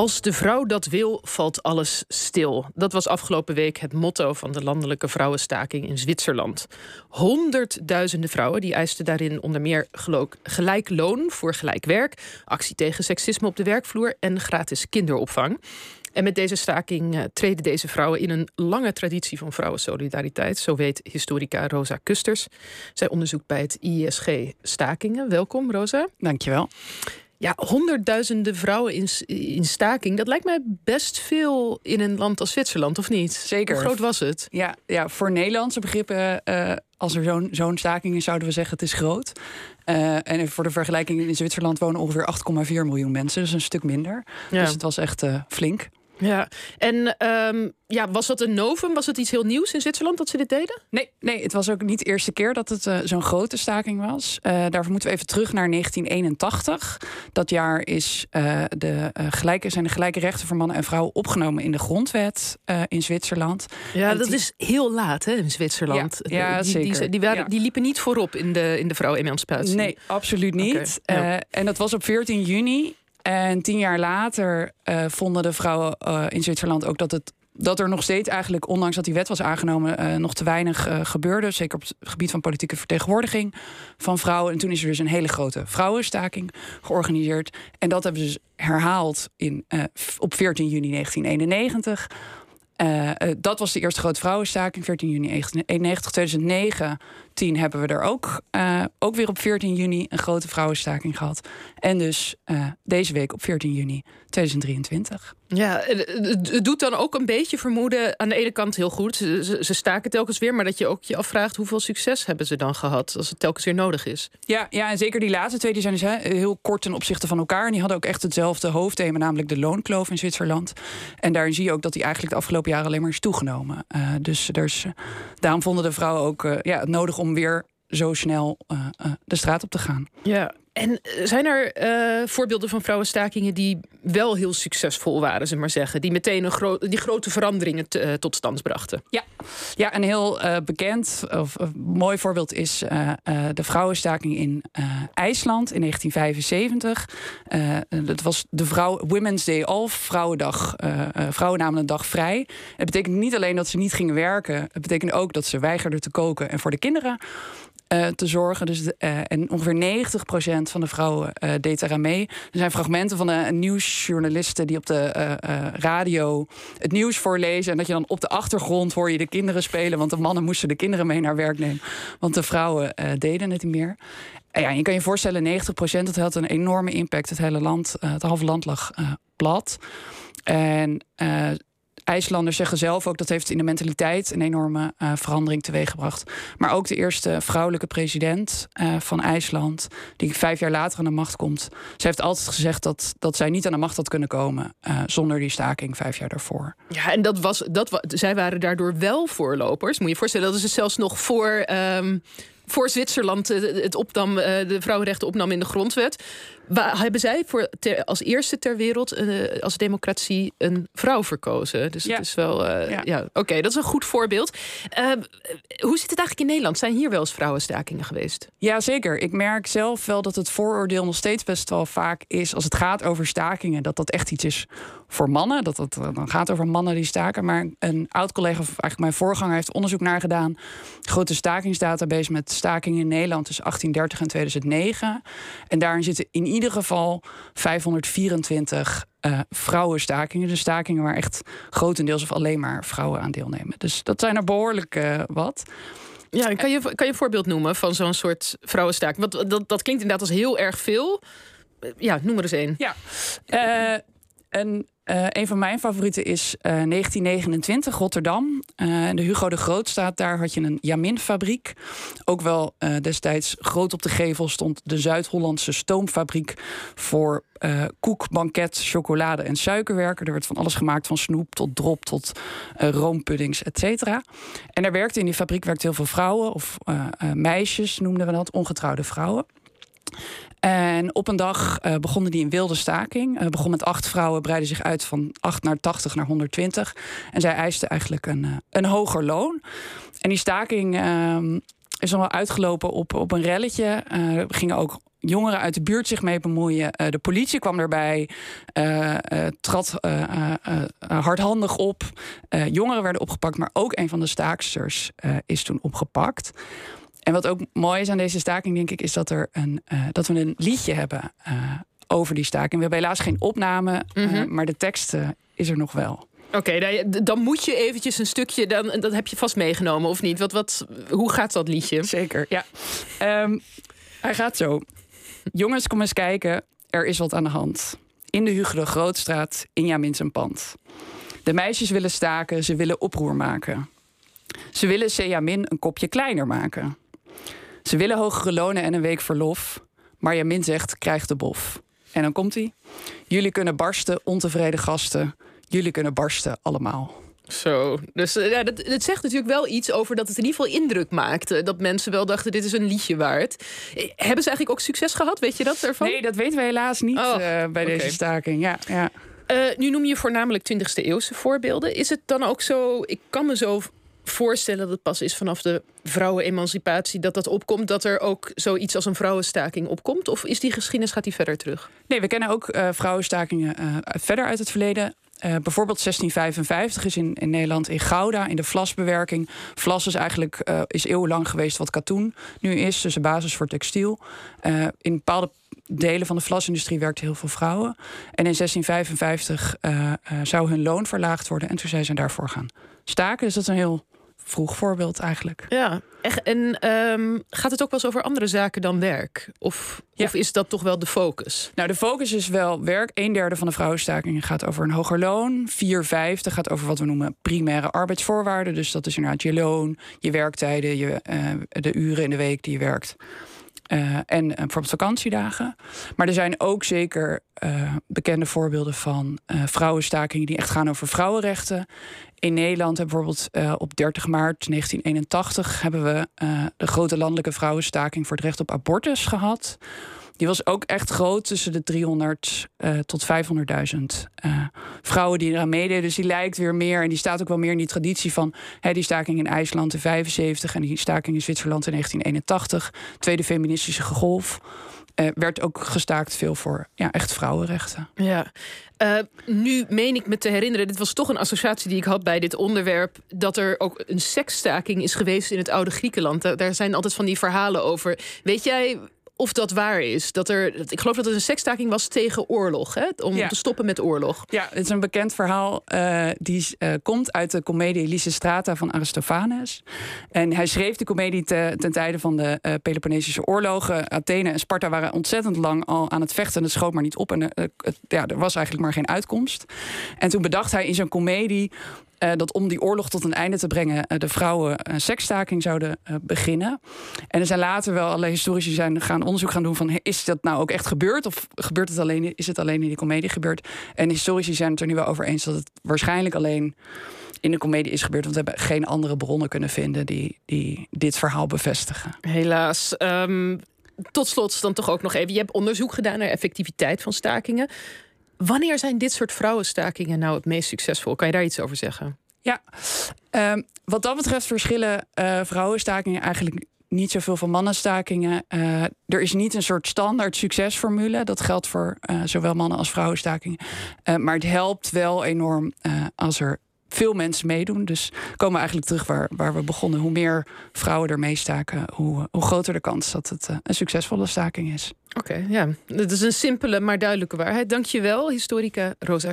Als de vrouw dat wil, valt alles stil. Dat was afgelopen week het motto van de landelijke vrouwenstaking in Zwitserland. Honderdduizenden vrouwen die eisten daarin onder meer gelijk loon voor gelijk werk, actie tegen seksisme op de werkvloer en gratis kinderopvang. En met deze staking uh, treden deze vrouwen in een lange traditie van vrouwensolidariteit. Zo weet historica Rosa Kusters. Zij onderzoekt bij het ISG stakingen. Welkom, Rosa. Dankjewel. Ja, honderdduizenden vrouwen in, in staking. Dat lijkt mij best veel in een land als Zwitserland, of niet? Zeker. Hoe groot was het? Ja, ja voor Nederlandse begrippen, uh, als er zo'n zo'n staking is, zouden we zeggen het is groot. Uh, en voor de vergelijking, in Zwitserland wonen ongeveer 8,4 miljoen mensen. Dus een stuk minder. Ja. Dus het was echt uh, flink. Ja, en um, ja, was dat een novum? Was het iets heel nieuws in Zwitserland dat ze dit deden? Nee, nee het was ook niet de eerste keer dat het uh, zo'n grote staking was. Uh, daarvoor moeten we even terug naar 1981. Dat jaar is, uh, de, gelijke, zijn de gelijke rechten voor mannen en vrouwen opgenomen in de grondwet in Zwitserland. Ja, dat is heel laat hè, in Zwitserland. Ja, ja die, zeker. Die, die, waren, ja. die, liepen niet voorop in de, in de vrouwenemancipatie. Nee, absoluut niet. Okay, ja. en dat was op 14 juni en tien jaar later uh, vonden de vrouwen uh, in Zwitserland ook dat het dat er nog steeds eigenlijk, ondanks dat die wet was aangenomen, uh, nog te weinig gebeurde. Zeker op het gebied van politieke vertegenwoordiging van vrouwen. En toen is er dus een hele grote vrouwenstaking georganiseerd. En dat hebben ze dus herhaald in, op 14 juni 1991. dat was de eerste grote vrouwenstaking, 14 juni 1991. 2009 10 hebben we er ook, uh, ook weer op 14 juni een grote vrouwenstaking gehad. En dus uh, deze week op 14 juni 2023. Ja, het doet dan ook een beetje vermoeden aan de ene kant heel goed. Ze, ze staken telkens weer, maar dat je ook je afvraagt hoeveel succes hebben ze dan gehad als het telkens weer nodig is. Ja, ja en zeker die laatste twee die zijn dus heel kort ten opzichte van elkaar. En die hadden ook echt hetzelfde hoofdthema, namelijk de loonkloof in Zwitserland. En daarin zie je ook dat die eigenlijk de afgelopen jaren alleen maar is toegenomen. Uh, dus, dus daarom vonden de vrouwen ook ja, het nodig om weer zo snel uh, uh, de straat op te gaan. Ja, en zijn er uh, voorbeelden van vrouwenstakingen die wel heel succesvol waren, ze maar zeggen, die meteen een gro die grote veranderingen tot stand brachten? Ja, ja een heel bekend of mooi voorbeeld is de vrouwenstaking in IJsland in 1975. dat was de vrouw Women's Day Off, Vrouwendag. vrouwen namen een dag vrij. Het betekent niet alleen dat ze niet gingen werken, het betekent ook dat ze weigerden te koken en voor de kinderen te zorgen. Dus, en ongeveer 90% van de vrouwen uh, deed eraan mee. Er zijn fragmenten van de nieuwsjournalisten die op de radio het nieuws voorlezen. En dat je dan op de achtergrond hoor je de kinderen spelen. Want de mannen moesten de kinderen mee naar werk nemen. Want de vrouwen deden het niet meer. Ja, je kan je voorstellen, 90% dat had een enorme impact. Het hele land, het halve land lag plat. En IJslanders zeggen zelf ook dat heeft in de mentaliteit een enorme uh, verandering teweeggebracht. Maar ook de eerste vrouwelijke president uh, van IJsland, die vijf jaar later aan de macht komt. Ze heeft altijd gezegd dat, dat zij niet aan de macht had kunnen komen uh, zonder die staking vijf jaar daarvoor. Ja, en dat was, dat, zij waren daardoor wel voorlopers. Moet je je voorstellen, dat is zelfs nog voor. Um voor Zwitserland het opnam, de vrouwenrechten opnam in de grondwet. Waar, hebben zij voor ter, als eerste ter wereld uh, als democratie een vrouw verkozen? Dus ja. het is wel. Uh, ja, ja oké, okay, dat is een goed voorbeeld. Uh, hoe zit het eigenlijk in Nederland? Zijn hier wel eens vrouwenstakingen geweest? Ja, zeker. Ik merk zelf wel dat het vooroordeel nog steeds best wel vaak is als het gaat over stakingen, dat dat echt iets is voor mannen. Dat het dan gaat over mannen die staken. Maar een oud collega, of eigenlijk mijn voorganger, heeft onderzoek naar gedaan. Grote stakingsdatabase met stakingen in Nederland tussen 1830 en 2009. En daarin zitten in ieder geval 524 uh, vrouwenstakingen. Dus stakingen waar echt grotendeels of alleen maar vrouwen aan deelnemen. Dus dat zijn er behoorlijk uh, wat. Ja, kan je, kan je een voorbeeld noemen van zo'n soort vrouwenstaking? Want dat, dat klinkt inderdaad als heel erg veel. Ja, noem er eens één. Ja, uh, een uh, een van mijn favorieten is uh, 1929, Rotterdam. Uh, de Hugo de Groot staat daar, had je een Jamin-fabriek. Ook wel destijds groot op de gevel stond de Zuid-Hollandse stoomfabriek... voor koek, banket, chocolade en suikerwerken. Er werd van alles gemaakt, van snoep tot drop tot roompuddings, et cetera. En er werkte in die fabriek werkte heel veel vrouwen, of meisjes noemden we dat, ongetrouwde vrouwen. En op een dag uh, begonnen die in wilde staking. Uh, begon met acht vrouwen, breidde zich uit van 8 naar 80 naar 120. En zij eisten eigenlijk een, uh, een hoger loon. En die staking ehm, is nog wel uitgelopen op, op een relletje. er gingen ook jongeren uit de buurt zich mee bemoeien. de politie kwam erbij, trad hardhandig op. jongeren werden opgepakt, maar ook een van de staaksters is toen opgepakt. En wat ook mooi is aan deze staking, denk ik, is dat, er een, dat we een liedje hebben over die staking. We hebben helaas geen opname, mhm. maar de tekst is er nog wel. Oké, nou dan moet je eventjes een stukje, dan, dat heb je vast meegenomen of niet? Wat, wat, hoe gaat dat liedje? Zeker, ja. Ehm, hij gaat zo. Jongens, kom eens kijken, er is wat aan de hand. In de Hugo de Grootstraat, in Jamin zijn pand. De meisjes willen staken, ze willen oproer maken. Ze willen Sejamin een kopje kleiner maken. Ze willen hogere lonen en een week verlof. Maar Jamin zegt, krijg de bof. En dan komt hij. Jullie kunnen barsten, ontevreden gasten jullie kunnen barsten allemaal. Zo, dus uh, ja, dat, dat, zegt natuurlijk wel iets over dat het in ieder geval indruk maakte. Dat mensen wel dachten, dit is een liedje waard. Eh, hebben ze eigenlijk ook succes gehad? Weet je dat ervan? Nee, dat weten we helaas niet oh, uh, bij deze staking. Ja, ja. nu noem je voornamelijk 20e eeuwse voorbeelden. Is het dan ook zo, ik kan me zo voorstellen dat het pas is vanaf de vrouwenemancipatie dat dat opkomt, dat er ook zoiets als een vrouwenstaking opkomt? Of is die geschiedenis, gaat die verder terug? Nee, we kennen ook uh, vrouwenstakingen verder uit het verleden. Uh, bijvoorbeeld 1655 is in, in Nederland in Gouda in de vlasbewerking. Vlas is eigenlijk is eeuwenlang geweest wat katoen nu is, dus een basis voor textiel. In bepaalde delen van de vlasindustrie werkten heel veel vrouwen. En in 1655 zou hun loon verlaagd worden en toen zijn ze daarvoor gaan staken. Dus dat is een heel vroeg voorbeeld eigenlijk. Ja, echt. En ehm, gaat het ook wel eens over andere zaken dan werk? Of, of is dat toch wel de focus? Nou, de focus is wel werk. Een derde van de vrouwenstakingen gaat over een hoger loon. Vier vijfde gaat over wat we noemen primaire arbeidsvoorwaarden. Dus dat is inderdaad je loon, je werktijden, je, uh, de uren in de week die je werkt. Uh, en uh, bijvoorbeeld vakantiedagen. Maar er zijn ook zeker uh, bekende voorbeelden van vrouwenstakingen die echt gaan over vrouwenrechten. In Nederland hebben bijvoorbeeld op 30 maart 1981 hebben we de grote landelijke vrouwenstaking voor het recht op abortus gehad. Die was ook echt groot, tussen de 300 uh, eh, tot 500.000 uh, vrouwen die eraan meededen. Dus die lijkt weer meer, en die staat ook wel meer in die traditie van hè, die staking in IJsland in 75 en die staking in Zwitserland in 1981. Tweede feministische golf. Uh, werd ook gestaakt veel voor ja, echt vrouwenrechten. Ja. Nu meen ik me te herinneren, dit was toch een associatie die ik had bij dit onderwerp, dat er ook een seksstaking is geweest in het oude Griekenland. Daar zijn altijd van die verhalen over. Weet jij of dat waar is. Dat er, ik geloof dat het een sekstaking was tegen oorlog, hè? om te stoppen met oorlog. Ja, het is een bekend verhaal. Uh, die uh, komt uit de comedie Lysistrata van Aristophanes. En hij schreef de comedie te, ten tijde van de uh, Peloponnesische oorlogen. Athene en Sparta waren ontzettend lang al aan het vechten. En het schoot maar niet op. En ja, er was eigenlijk maar geen uitkomst. En toen bedacht hij in zijn comedie uh, dat om die oorlog tot een einde te brengen, uh, de vrouwen een seksstaking zouden beginnen. En er zijn later wel allerlei historici zijn gaan onderzoek gaan doen van is dat nou ook echt gebeurd? Of gebeurt het alleen, is het alleen in die komedie gebeurd? En historici zijn het er nu wel over eens dat het waarschijnlijk alleen in de komedie is gebeurd. Want we hebben geen andere bronnen kunnen vinden die, die dit verhaal bevestigen. Helaas. Um, tot slot dan toch ook nog even. Je hebt onderzoek gedaan naar effectiviteit van stakingen. Wanneer zijn dit soort vrouwenstakingen nou het meest succesvol? Kan je daar iets over zeggen? Ja, um, wat dat betreft verschillen uh, vrouwenstakingen eigenlijk niet zoveel van mannenstakingen. Uh, er is niet een soort standaard succesformule. Dat geldt voor uh, zowel mannen als vrouwenstakingen. maar het helpt wel enorm als er veel mensen meedoen. Dus komen we eigenlijk terug waar, waar we begonnen. Hoe meer vrouwen er meestaken, hoe, hoe groter de kans dat het een succesvolle staking is. Oké, ja. Dat is een simpele maar duidelijke waarheid. Dankjewel, historica Rosa